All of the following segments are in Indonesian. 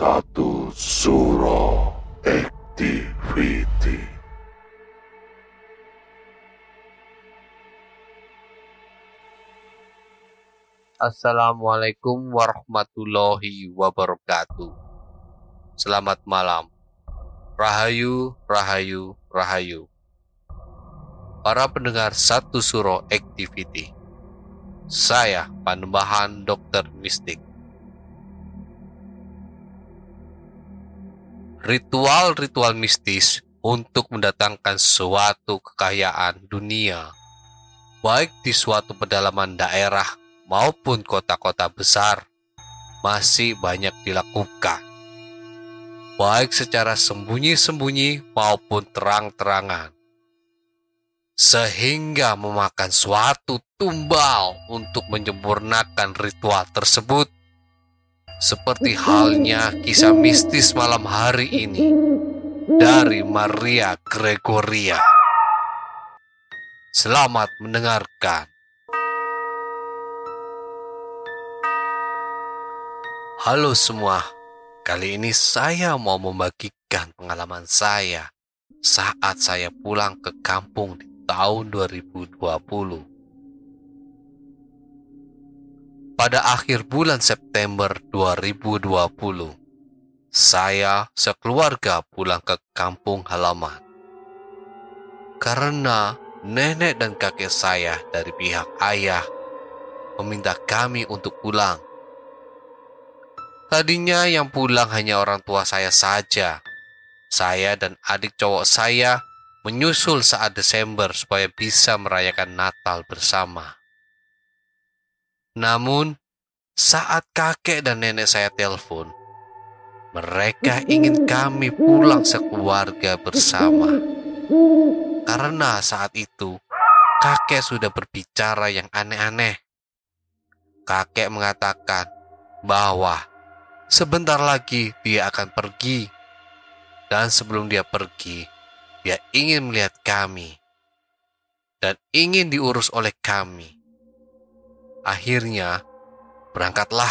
Satu Suro Activity Assalamualaikum warahmatullahi wabarakatuh. Selamat malam. Rahayu, rahayu, rahayu. Para pendengar satu suro activity. Saya Panembahan Dokter Mistik. Ritual-ritual mistis untuk mendatangkan suatu kekayaan dunia, baik di suatu pedalaman daerah maupun kota-kota besar masih banyak dilakukan. Baik secara sembunyi-sembunyi maupun terang-terangan. Sehingga memakan suatu tumbal untuk menyempurnakan ritual tersebut. Seperti halnya kisah mistis malam hari ini dari Maria Gregoria. Selamat mendengarkan. Halo semua, kali ini saya mau membagikan pengalaman saya saat saya pulang ke kampung di tahun 2020. Pada akhir bulan September 2020, saya sekeluarga pulang ke kampung halaman. Karena nenek dan kakek saya dari pihak ayah meminta kami untuk pulang Tadinya yang pulang hanya orang tua saya saja. Saya dan adik cowok saya menyusul saat Desember supaya bisa merayakan Natal bersama. Namun, saat kakek dan nenek saya telepon, mereka ingin kami pulang sekeluarga bersama. Karena saat itu, kakek sudah berbicara yang aneh-aneh. Kakek mengatakan bahwa Sebentar lagi dia akan pergi. Dan sebelum dia pergi, dia ingin melihat kami. Dan ingin diurus oleh kami. Akhirnya, berangkatlah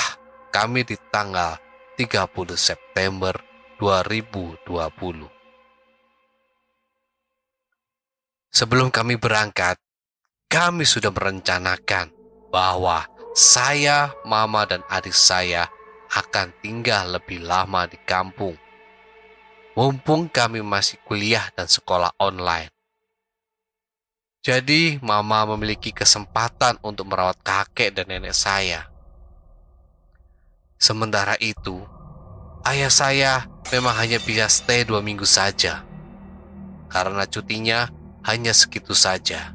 kami di tanggal 30 September 2020. Sebelum kami berangkat, kami sudah merencanakan bahwa saya, mama, dan adik saya akan tinggal lebih lama di kampung. Mumpung kami masih kuliah dan sekolah online. Jadi, mama memiliki kesempatan untuk merawat kakek dan nenek saya. Sementara itu, ayah saya memang hanya bisa stay dua minggu saja. Karena cutinya hanya segitu saja.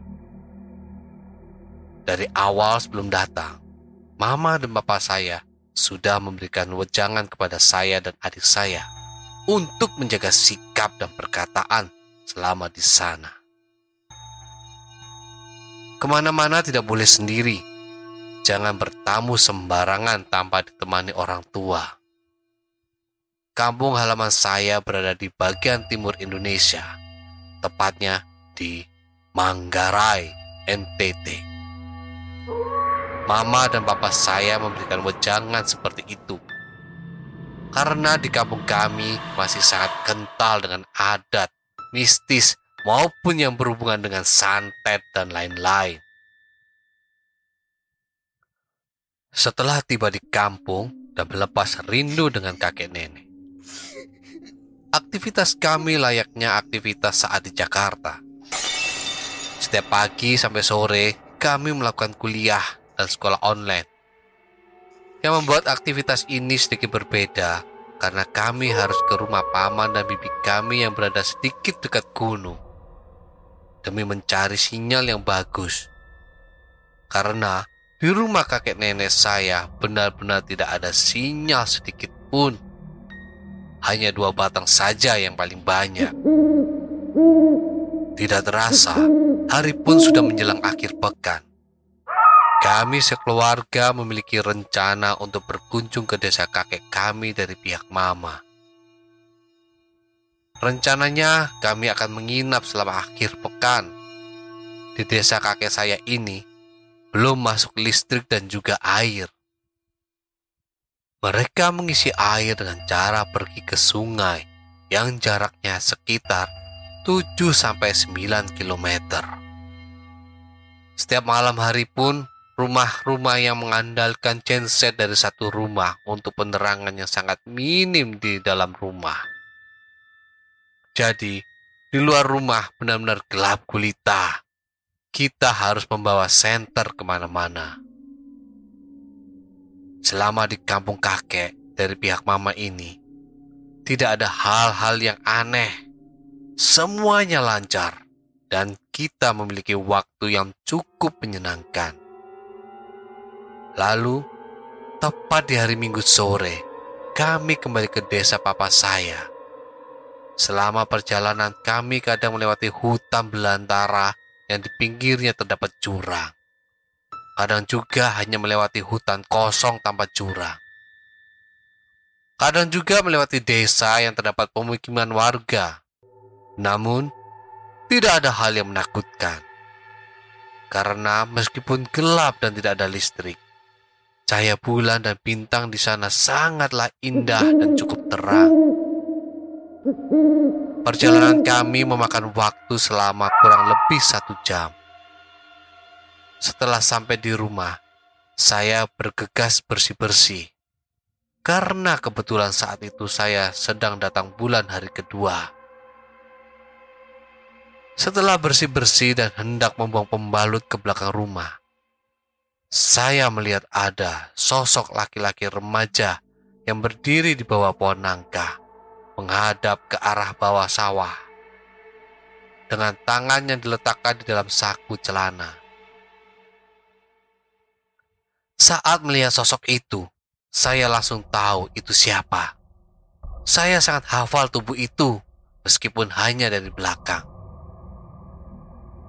Dari awal sebelum datang, mama dan bapak saya sudah memberikan wejangan kepada saya dan adik saya untuk menjaga sikap dan perkataan selama di sana. Ke mana-mana tidak boleh sendiri. Jangan bertamu sembarangan tanpa ditemani orang tua. Kampung halaman saya berada di bagian timur Indonesia, tepatnya di Manggarai, NTT. Mama dan papa saya memberikan wejangan seperti itu. Karena di kampung kami masih sangat kental dengan adat, mistis, maupun yang berhubungan dengan santet dan lain-lain. Setelah tiba di kampung dan melepas rindu dengan kakek nenek, aktivitas kami layaknya aktivitas saat di Jakarta. Setiap pagi sampai sore, kami melakukan kuliah dan sekolah online. Yang membuat aktivitas ini sedikit berbeda karena kami harus ke rumah paman dan bibi kami yang berada sedikit dekat gunung demi mencari sinyal yang bagus. Karena di rumah kakek nenek saya benar-benar tidak ada sinyal sedikit pun. Hanya dua batang saja yang paling banyak. Tidak terasa, hari pun sudah menjelang akhir pekan. Kami sekeluarga memiliki rencana untuk berkunjung ke desa kakek kami dari pihak mama. Rencananya kami akan menginap selama akhir pekan. Di desa kakek saya ini belum masuk listrik dan juga air. Mereka mengisi air dengan cara pergi ke sungai yang jaraknya sekitar 7-9 km. Setiap malam hari pun rumah-rumah yang mengandalkan genset dari satu rumah untuk penerangan yang sangat minim di dalam rumah. Jadi, di luar rumah benar-benar gelap gulita. Kita harus membawa senter ke mana-mana. Selama di kampung kakek dari pihak mama ini, tidak ada hal-hal yang aneh. Semuanya lancar dan kita memiliki waktu yang cukup menyenangkan. Lalu, tepat di hari Minggu sore, kami kembali ke desa papa saya Selama perjalanan kami kadang melewati hutan belantara yang di pinggirnya terdapat jurang. Kadang juga hanya melewati hutan kosong tanpa jurang. Kadang juga melewati desa yang terdapat pemukiman warga. Namun, tidak ada hal yang menakutkan. Karena meskipun gelap dan tidak ada listrik, cahaya bulan dan bintang di sana sangatlah indah dan cukup terang. Perjalanan kami memakan waktu selama kurang lebih satu jam. Setelah sampai di rumah, saya bergegas bersih-bersih. Karena kebetulan saat itu saya sedang datang bulan hari kedua. Setelah bersih-bersih dan hendak membuang pembalut ke belakang rumah, saya melihat ada sosok laki-laki remaja yang berdiri di bawah pohon nangka menghadap ke arah bawah sawah. Dengan tangan yang diletakkan di dalam saku celana. Saat melihat sosok itu, saya langsung tahu itu siapa. Saya sangat hafal tubuh itu, meskipun hanya dari belakang.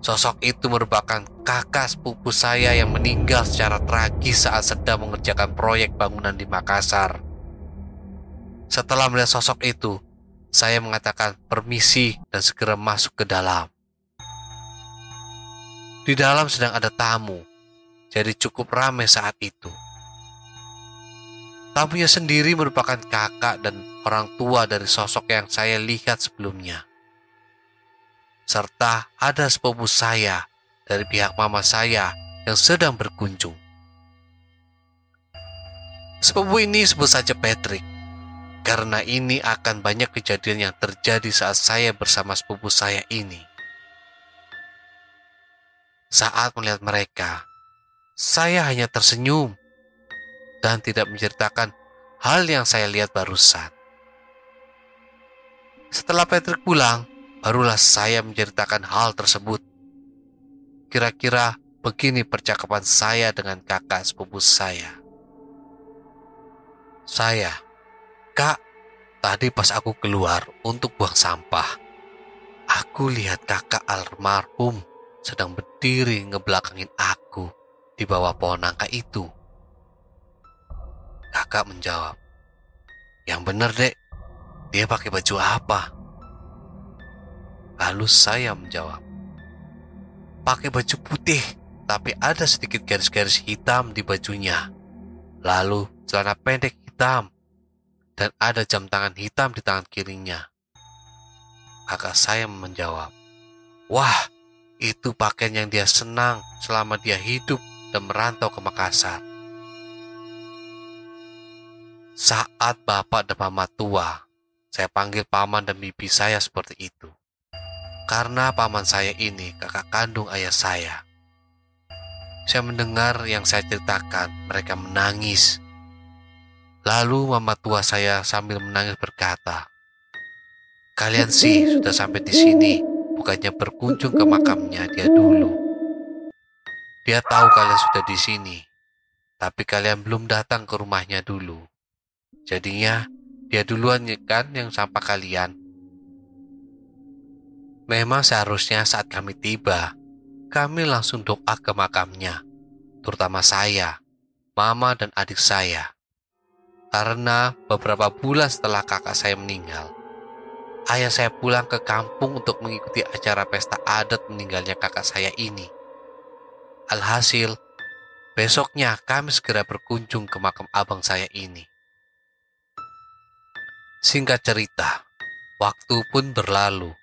Sosok itu merupakan kakak sepupu saya yang meninggal secara tragis saat sedang mengerjakan proyek bangunan di Makassar setelah melihat sosok itu, saya mengatakan permisi dan segera masuk ke dalam. Di dalam sedang ada tamu, jadi cukup ramai saat itu. Tamunya sendiri merupakan kakak dan orang tua dari sosok yang saya lihat sebelumnya. Serta ada sepupu saya dari pihak mama saya yang sedang berkunjung. Sepupu ini sebut saja Patrick karena ini akan banyak kejadian yang terjadi saat saya bersama sepupu saya ini. Saat melihat mereka, saya hanya tersenyum dan tidak menceritakan hal yang saya lihat barusan. Setelah Patrick pulang, barulah saya menceritakan hal tersebut. Kira-kira begini percakapan saya dengan kakak sepupu saya. Saya, Kak, tadi pas aku keluar untuk buang sampah, aku lihat kakak almarhum sedang berdiri ngebelakangin aku di bawah pohon nangka itu. Kakak menjawab, yang bener dek, dia pakai baju apa? Lalu saya menjawab, pakai baju putih, tapi ada sedikit garis-garis hitam di bajunya. Lalu celana pendek hitam, dan ada jam tangan hitam di tangan kirinya. Kakak saya menjawab, Wah, itu pakaian yang dia senang selama dia hidup dan merantau ke Makassar. Saat bapak dan mama tua, saya panggil paman dan bibi saya seperti itu. Karena paman saya ini kakak kandung ayah saya. Saya mendengar yang saya ceritakan, mereka menangis Lalu mama tua saya sambil menangis berkata, Kalian sih sudah sampai di sini, bukannya berkunjung ke makamnya dia dulu. Dia tahu kalian sudah di sini, tapi kalian belum datang ke rumahnya dulu. Jadinya dia duluan kan yang sampah kalian. Memang seharusnya saat kami tiba, kami langsung doa ke makamnya, terutama saya, mama dan adik saya karena beberapa bulan setelah kakak saya meninggal, ayah saya pulang ke kampung untuk mengikuti acara pesta adat meninggalnya kakak saya ini. Alhasil, besoknya kami segera berkunjung ke makam abang saya ini. Singkat cerita, waktu pun berlalu.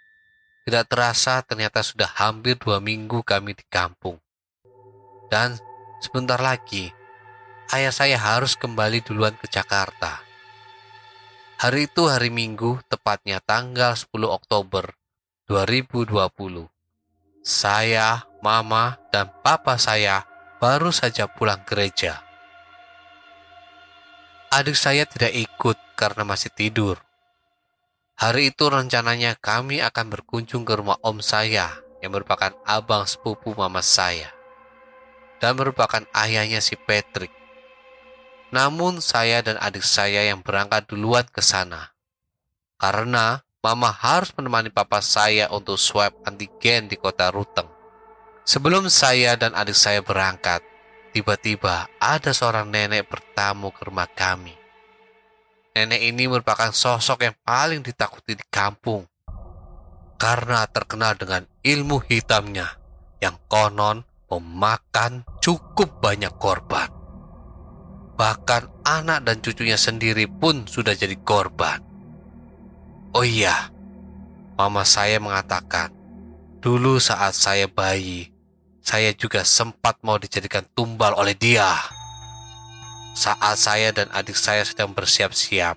Tidak terasa ternyata sudah hampir dua minggu kami di kampung. Dan sebentar lagi ayah saya harus kembali duluan ke Jakarta. Hari itu hari Minggu, tepatnya tanggal 10 Oktober 2020. Saya, mama, dan papa saya baru saja pulang gereja. Adik saya tidak ikut karena masih tidur. Hari itu rencananya kami akan berkunjung ke rumah om saya yang merupakan abang sepupu mama saya dan merupakan ayahnya si Patrick. Namun saya dan adik saya yang berangkat duluan ke sana. Karena mama harus menemani papa saya untuk swab antigen di kota Ruteng. Sebelum saya dan adik saya berangkat, tiba-tiba ada seorang nenek bertamu ke rumah kami. Nenek ini merupakan sosok yang paling ditakuti di kampung karena terkenal dengan ilmu hitamnya yang konon memakan cukup banyak korban. Bahkan anak dan cucunya sendiri pun sudah jadi korban. Oh iya, mama saya mengatakan, dulu saat saya bayi, saya juga sempat mau dijadikan tumbal oleh dia. Saat saya dan adik saya sedang bersiap-siap,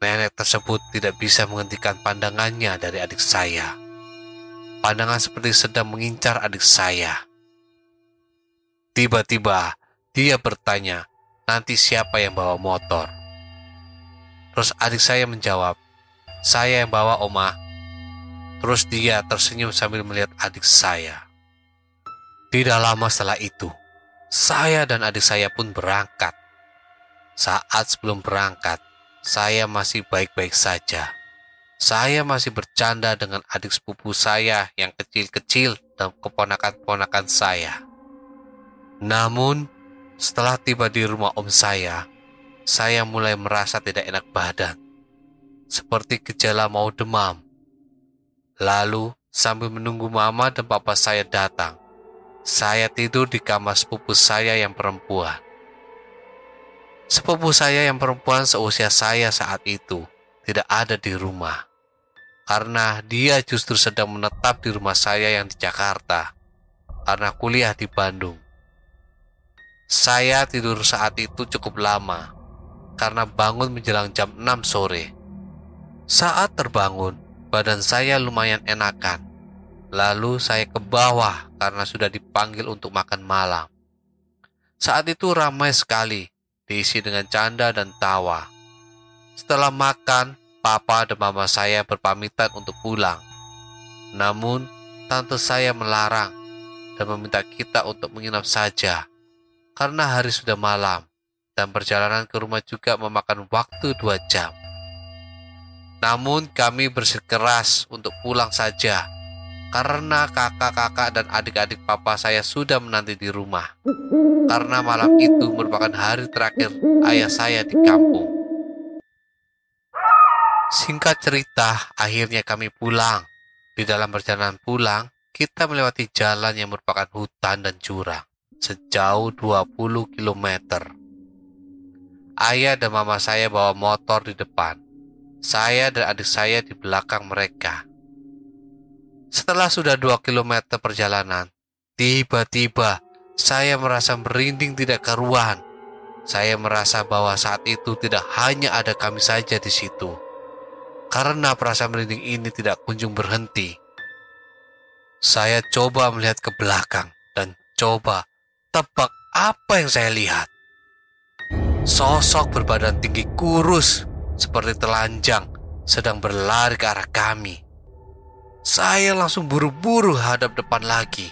nenek tersebut tidak bisa menghentikan pandangannya dari adik saya. Pandangan seperti sedang mengincar adik saya. Tiba-tiba dia bertanya, nanti siapa yang bawa motor? Terus adik saya menjawab, saya yang bawa oma. Terus dia tersenyum sambil melihat adik saya. Tidak lama setelah itu, saya dan adik saya pun berangkat. Saat sebelum berangkat, saya masih baik-baik saja. Saya masih bercanda dengan adik sepupu saya yang kecil-kecil dan keponakan-keponakan saya. Namun, setelah tiba di rumah om saya, saya mulai merasa tidak enak badan, seperti gejala mau demam. Lalu, sambil menunggu mama dan papa saya datang, saya tidur di kamar sepupu saya yang perempuan. Sepupu saya yang perempuan seusia saya saat itu tidak ada di rumah, karena dia justru sedang menetap di rumah saya yang di Jakarta, karena kuliah di Bandung. Saya tidur saat itu cukup lama karena bangun menjelang jam 6 sore. Saat terbangun, badan saya lumayan enakan. Lalu saya ke bawah karena sudah dipanggil untuk makan malam. Saat itu ramai sekali, diisi dengan canda dan tawa. Setelah makan, papa dan mama saya berpamitan untuk pulang. Namun, tante saya melarang dan meminta kita untuk menginap saja karena hari sudah malam dan perjalanan ke rumah juga memakan waktu dua jam. Namun kami bersikeras untuk pulang saja karena kakak-kakak dan adik-adik papa saya sudah menanti di rumah. Karena malam itu merupakan hari terakhir ayah saya di kampung. Singkat cerita, akhirnya kami pulang. Di dalam perjalanan pulang, kita melewati jalan yang merupakan hutan dan jurang sejauh 20 km. Ayah dan mama saya bawa motor di depan. Saya dan adik saya di belakang mereka. Setelah sudah 2 km perjalanan, tiba-tiba saya merasa merinding tidak karuan. Saya merasa bahwa saat itu tidak hanya ada kami saja di situ. Karena perasaan merinding ini tidak kunjung berhenti. Saya coba melihat ke belakang dan coba tebak apa yang saya lihat. Sosok berbadan tinggi kurus seperti telanjang sedang berlari ke arah kami. Saya langsung buru-buru hadap depan lagi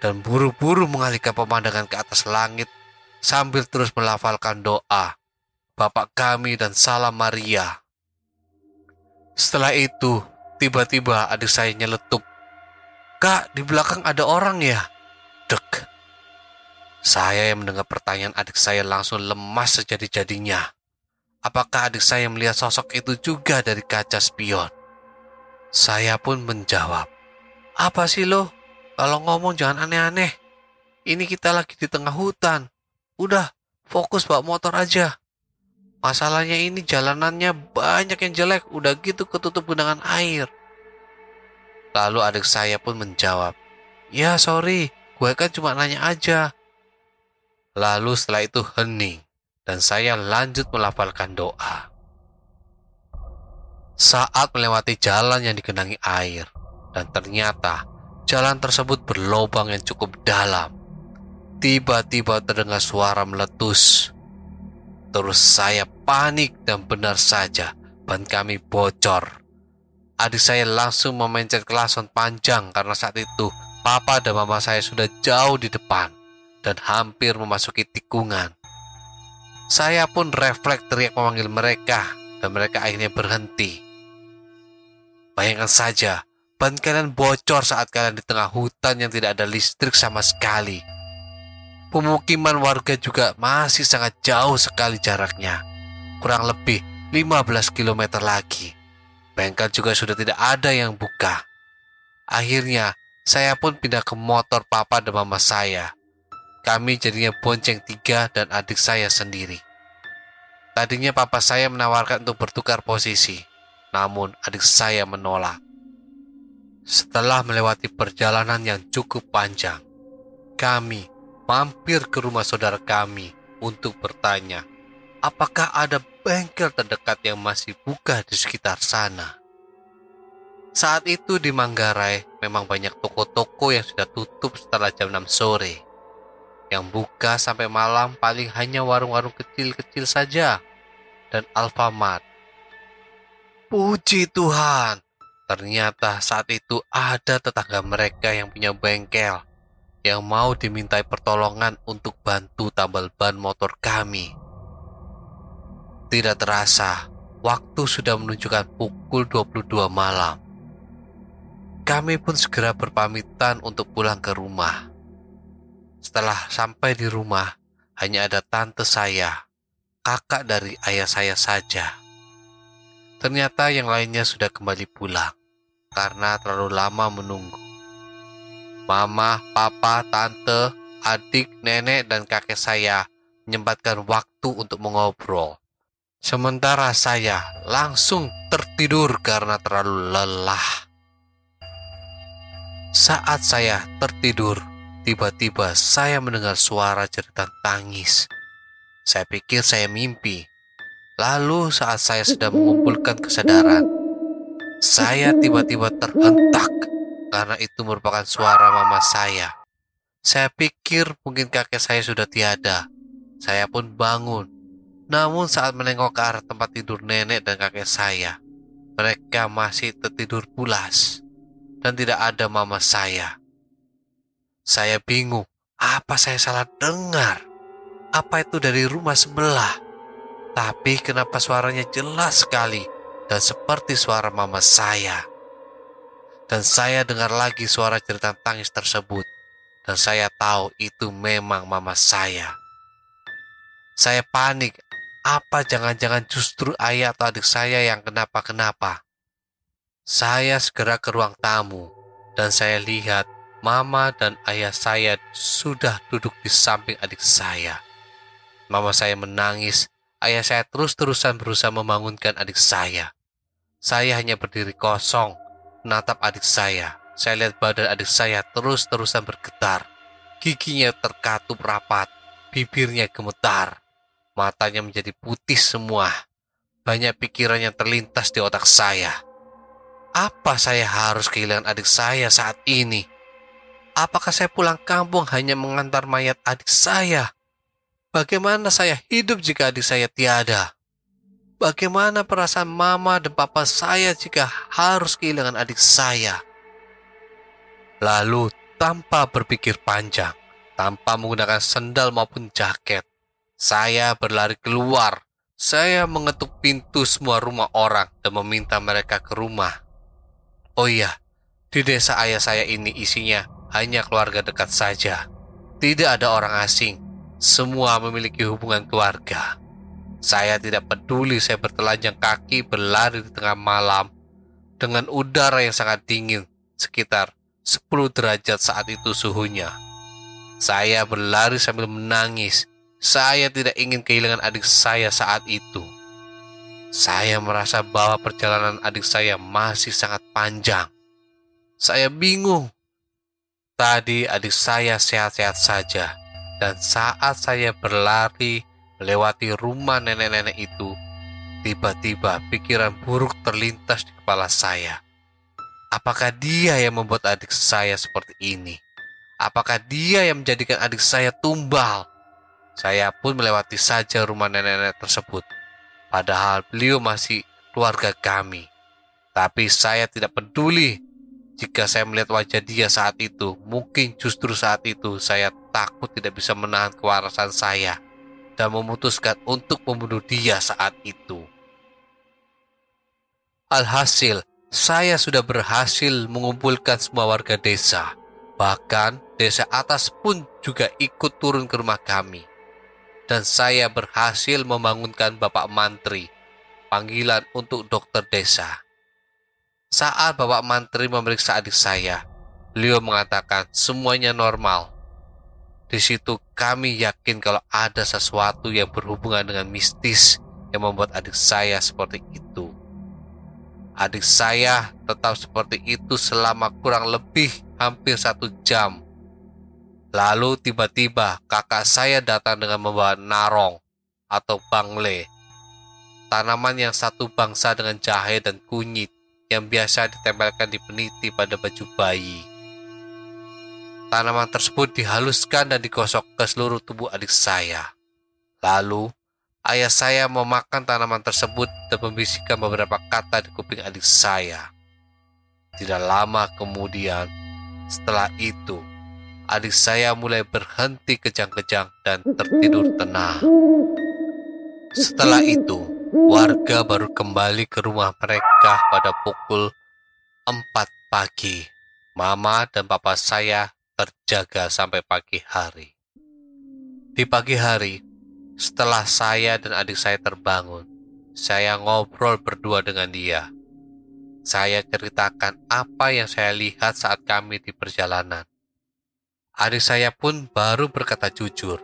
dan buru-buru mengalihkan pemandangan ke atas langit sambil terus melafalkan doa Bapak kami dan salam Maria. Setelah itu, tiba-tiba adik saya nyeletuk. Kak, di belakang ada orang ya? Dek. Saya yang mendengar pertanyaan adik saya langsung lemas sejadi-jadinya. Apakah adik saya melihat sosok itu juga dari kaca spion? Saya pun menjawab, Apa sih lo? Kalau ngomong jangan aneh-aneh. Ini kita lagi di tengah hutan. Udah, fokus bawa motor aja. Masalahnya ini jalanannya banyak yang jelek, udah gitu ketutup genangan air. Lalu adik saya pun menjawab, Ya sorry, gue kan cuma nanya aja. Lalu setelah itu hening, dan saya lanjut melafalkan doa. Saat melewati jalan yang digenangi air, dan ternyata jalan tersebut berlobang yang cukup dalam. Tiba-tiba terdengar suara meletus Terus saya panik dan benar saja ban kami bocor. Adik saya langsung memencet klason panjang karena saat itu papa dan mama saya sudah jauh di depan dan hampir memasuki tikungan. Saya pun refleks teriak memanggil mereka dan mereka akhirnya berhenti. Bayangkan saja, ban kalian bocor saat kalian di tengah hutan yang tidak ada listrik sama sekali Pemukiman warga juga masih sangat jauh sekali jaraknya. Kurang lebih 15 km lagi. Bengkel juga sudah tidak ada yang buka. Akhirnya, saya pun pindah ke motor papa dan mama saya. Kami jadinya bonceng tiga dan adik saya sendiri. Tadinya papa saya menawarkan untuk bertukar posisi, namun adik saya menolak. Setelah melewati perjalanan yang cukup panjang, kami mampir ke rumah saudara kami untuk bertanya, apakah ada bengkel terdekat yang masih buka di sekitar sana. Saat itu di Manggarai memang banyak toko-toko yang sudah tutup setelah jam 6 sore. Yang buka sampai malam paling hanya warung-warung kecil-kecil saja dan Alfamart. Puji Tuhan, ternyata saat itu ada tetangga mereka yang punya bengkel yang mau dimintai pertolongan untuk bantu tambal ban motor kami. Tidak terasa, waktu sudah menunjukkan pukul 22 malam. Kami pun segera berpamitan untuk pulang ke rumah. Setelah sampai di rumah, hanya ada tante saya, kakak dari ayah saya saja. Ternyata yang lainnya sudah kembali pulang karena terlalu lama menunggu. Mama, papa, tante, adik, nenek, dan kakek saya menyempatkan waktu untuk mengobrol. Sementara saya langsung tertidur karena terlalu lelah. Saat saya tertidur, tiba-tiba saya mendengar suara jeritan tangis. Saya pikir saya mimpi. Lalu saat saya sedang mengumpulkan kesadaran, saya tiba-tiba terhentak karena itu merupakan suara mama saya. Saya pikir mungkin kakek saya sudah tiada. Saya pun bangun. Namun saat menengok ke arah tempat tidur nenek dan kakek saya, mereka masih tertidur pulas. dan tidak ada mama saya. Saya bingung, apa saya salah dengar? Apa itu dari rumah sebelah? Tapi kenapa suaranya jelas sekali dan seperti suara mama saya? Dan saya dengar lagi suara cerita tangis tersebut. Dan saya tahu itu memang mama saya. Saya panik. Apa jangan-jangan justru ayah atau adik saya yang kenapa-kenapa? Saya segera ke ruang tamu dan saya lihat mama dan ayah saya sudah duduk di samping adik saya. Mama saya menangis, ayah saya terus-terusan berusaha membangunkan adik saya. Saya hanya berdiri kosong, menatap adik saya. Saya lihat badan adik saya terus-terusan bergetar. Giginya terkatup rapat, bibirnya gemetar. Matanya menjadi putih semua. Banyak pikiran yang terlintas di otak saya. Apa saya harus kehilangan adik saya saat ini? Apakah saya pulang kampung hanya mengantar mayat adik saya? Bagaimana saya hidup jika adik saya tiada? Bagaimana perasaan mama dan papa saya jika harus kehilangan adik saya? Lalu, tanpa berpikir panjang, tanpa menggunakan sendal maupun jaket, saya berlari keluar. Saya mengetuk pintu semua rumah orang dan meminta mereka ke rumah. Oh iya, di desa ayah saya ini isinya hanya keluarga dekat saja. Tidak ada orang asing. Semua memiliki hubungan keluarga. Saya tidak peduli saya bertelanjang kaki berlari di tengah malam dengan udara yang sangat dingin sekitar 10 derajat saat itu suhunya. Saya berlari sambil menangis saya tidak ingin kehilangan adik saya saat itu. Saya merasa bahwa perjalanan adik saya masih sangat panjang. Saya bingung. Tadi adik saya sehat-sehat saja, dan saat saya berlari melewati rumah nenek-nenek itu, tiba-tiba pikiran buruk terlintas di kepala saya. Apakah dia yang membuat adik saya seperti ini? Apakah dia yang menjadikan adik saya tumbal? Saya pun melewati saja rumah nenek-nenek tersebut. Padahal beliau masih keluarga kami. Tapi saya tidak peduli jika saya melihat wajah dia saat itu. Mungkin justru saat itu saya takut tidak bisa menahan kewarasan saya dan memutuskan untuk membunuh dia saat itu. Alhasil, saya sudah berhasil mengumpulkan semua warga desa. Bahkan desa atas pun juga ikut turun ke rumah kami dan saya berhasil membangunkan Bapak Mantri, panggilan untuk dokter desa. Saat Bapak Mantri memeriksa adik saya, beliau mengatakan semuanya normal. Di situ kami yakin kalau ada sesuatu yang berhubungan dengan mistis yang membuat adik saya seperti itu. Adik saya tetap seperti itu selama kurang lebih hampir satu jam Lalu tiba-tiba kakak saya datang dengan membawa narong atau bangle. Tanaman yang satu bangsa dengan jahe dan kunyit yang biasa ditempelkan di peniti pada baju bayi. Tanaman tersebut dihaluskan dan digosok ke seluruh tubuh adik saya. Lalu, ayah saya memakan tanaman tersebut dan membisikkan beberapa kata di kuping adik saya. Tidak lama kemudian, setelah itu, adik saya mulai berhenti kejang-kejang dan tertidur tenang. Setelah itu, warga baru kembali ke rumah mereka pada pukul 4 pagi. Mama dan papa saya terjaga sampai pagi hari. Di pagi hari, setelah saya dan adik saya terbangun, saya ngobrol berdua dengan dia. Saya ceritakan apa yang saya lihat saat kami di perjalanan. Adik saya pun baru berkata jujur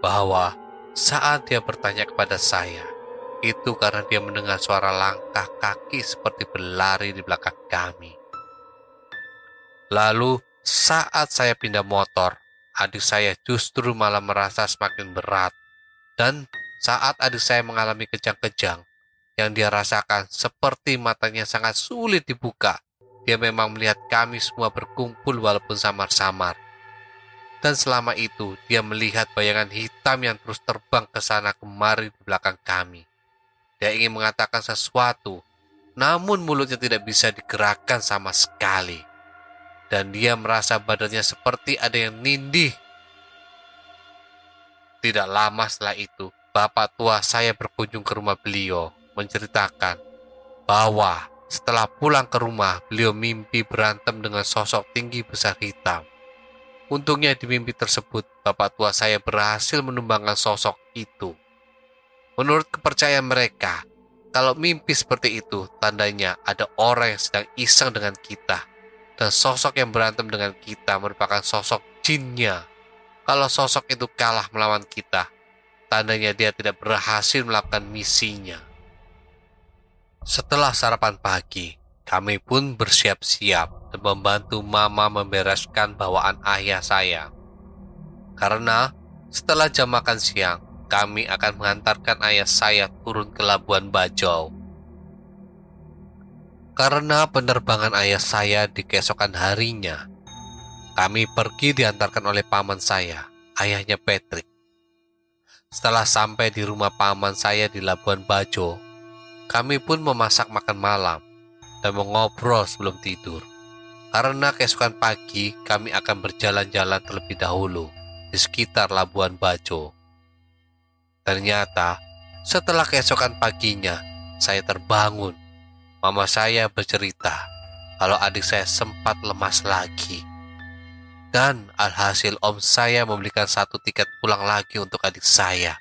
bahwa saat dia bertanya kepada saya, itu karena dia mendengar suara langkah kaki seperti berlari di belakang kami. Lalu saat saya pindah motor, adik saya justru malah merasa semakin berat. Dan saat adik saya mengalami kejang-kejang, yang dia rasakan seperti matanya sangat sulit dibuka. Dia memang melihat kami semua berkumpul walaupun samar-samar dan selama itu dia melihat bayangan hitam yang terus terbang ke sana kemari di belakang kami. Dia ingin mengatakan sesuatu, namun mulutnya tidak bisa digerakkan sama sekali. dan dia merasa badannya seperti ada yang nindih. Tidak lama setelah itu, bapak tua saya berkunjung ke rumah beliau menceritakan bahwa setelah pulang ke rumah, beliau mimpi berantem dengan sosok tinggi besar hitam. Untungnya di mimpi tersebut, bapak tua saya berhasil menumbangkan sosok itu. Menurut kepercayaan mereka, kalau mimpi seperti itu, tandanya ada orang yang sedang iseng dengan kita. Dan sosok yang berantem dengan kita merupakan sosok jinnya. Kalau sosok itu kalah melawan kita, tandanya dia tidak berhasil melakukan misinya. Setelah sarapan pagi, kami pun bersiap-siap dan membantu mama membereskan bawaan ayah saya. Karena setelah jam makan siang, kami akan mengantarkan ayah saya turun ke Labuan Bajo. Karena penerbangan ayah saya di keesokan harinya, kami pergi diantarkan oleh paman saya, ayahnya Patrick. Setelah sampai di rumah paman saya di Labuan Bajo, kami pun memasak makan malam dan mengobrol sebelum tidur. Karena keesokan pagi kami akan berjalan-jalan terlebih dahulu di sekitar Labuan Bajo. Ternyata setelah keesokan paginya saya terbangun. Mama saya bercerita kalau adik saya sempat lemas lagi. Dan alhasil om saya membelikan satu tiket pulang lagi untuk adik saya.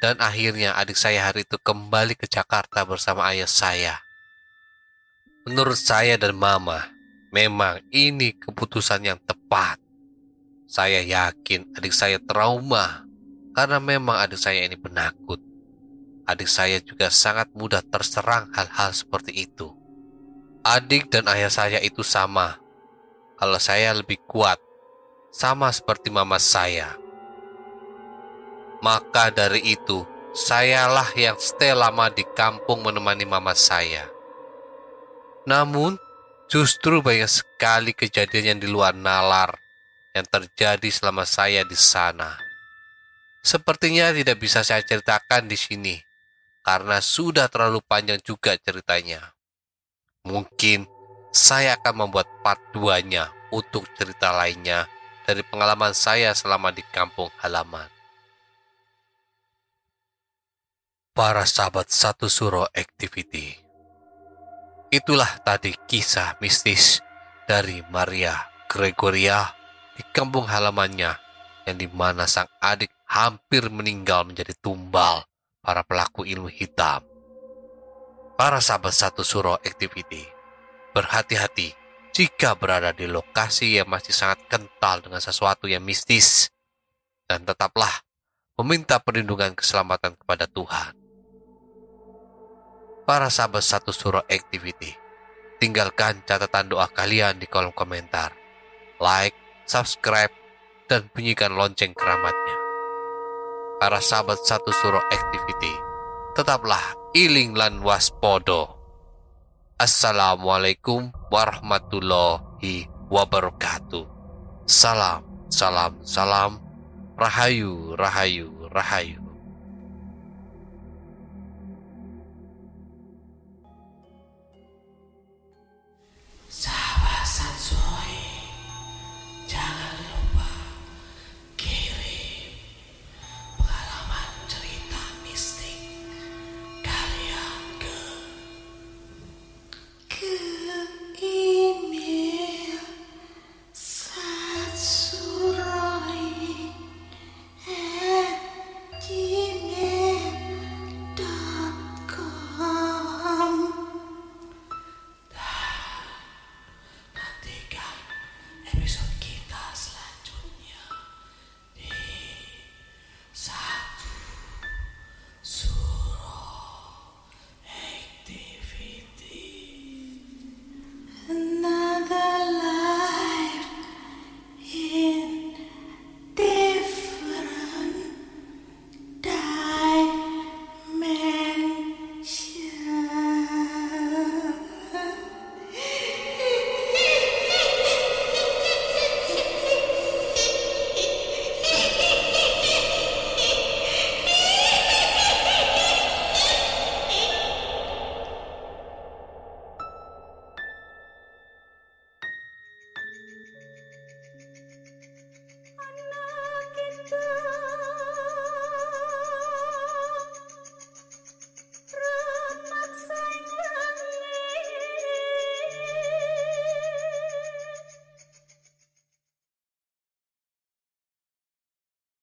Dan akhirnya adik saya hari itu kembali ke Jakarta bersama ayah saya. Menurut saya dan mama, memang ini keputusan yang tepat. Saya yakin adik saya trauma karena memang adik saya ini penakut. Adik saya juga sangat mudah terserang hal-hal seperti itu. Adik dan ayah saya itu sama. Kalau saya lebih kuat, sama seperti mama saya. Maka dari itu, sayalah yang stay lama di kampung menemani mama saya. Namun, justru banyak sekali kejadian yang di luar nalar yang terjadi selama saya di sana. Sepertinya tidak bisa saya ceritakan di sini karena sudah terlalu panjang juga ceritanya. Mungkin saya akan membuat part 2-nya untuk cerita lainnya dari pengalaman saya selama di kampung halaman. Para sahabat satu suro activity. Itulah tadi kisah mistis dari Maria Gregoria di kampung halamannya yang di mana sang adik hampir meninggal menjadi tumbal para pelaku ilmu hitam. Para sahabat satu suro activity, berhati-hati jika berada di lokasi yang masih sangat kental dengan sesuatu yang mistis. Dan tetaplah meminta perlindungan keselamatan kepada Tuhan. Para sahabat satu suro activity, tinggalkan catatan doa kalian di kolom komentar. Like, subscribe, dan bunyikan lonceng keramatnya para sahabat satu suruh activity. Tetaplah iling lan waspodo. Assalamualaikum warahmatullahi wabarakatuh. Salam, salam, salam. Rahayu, rahayu, rahayu.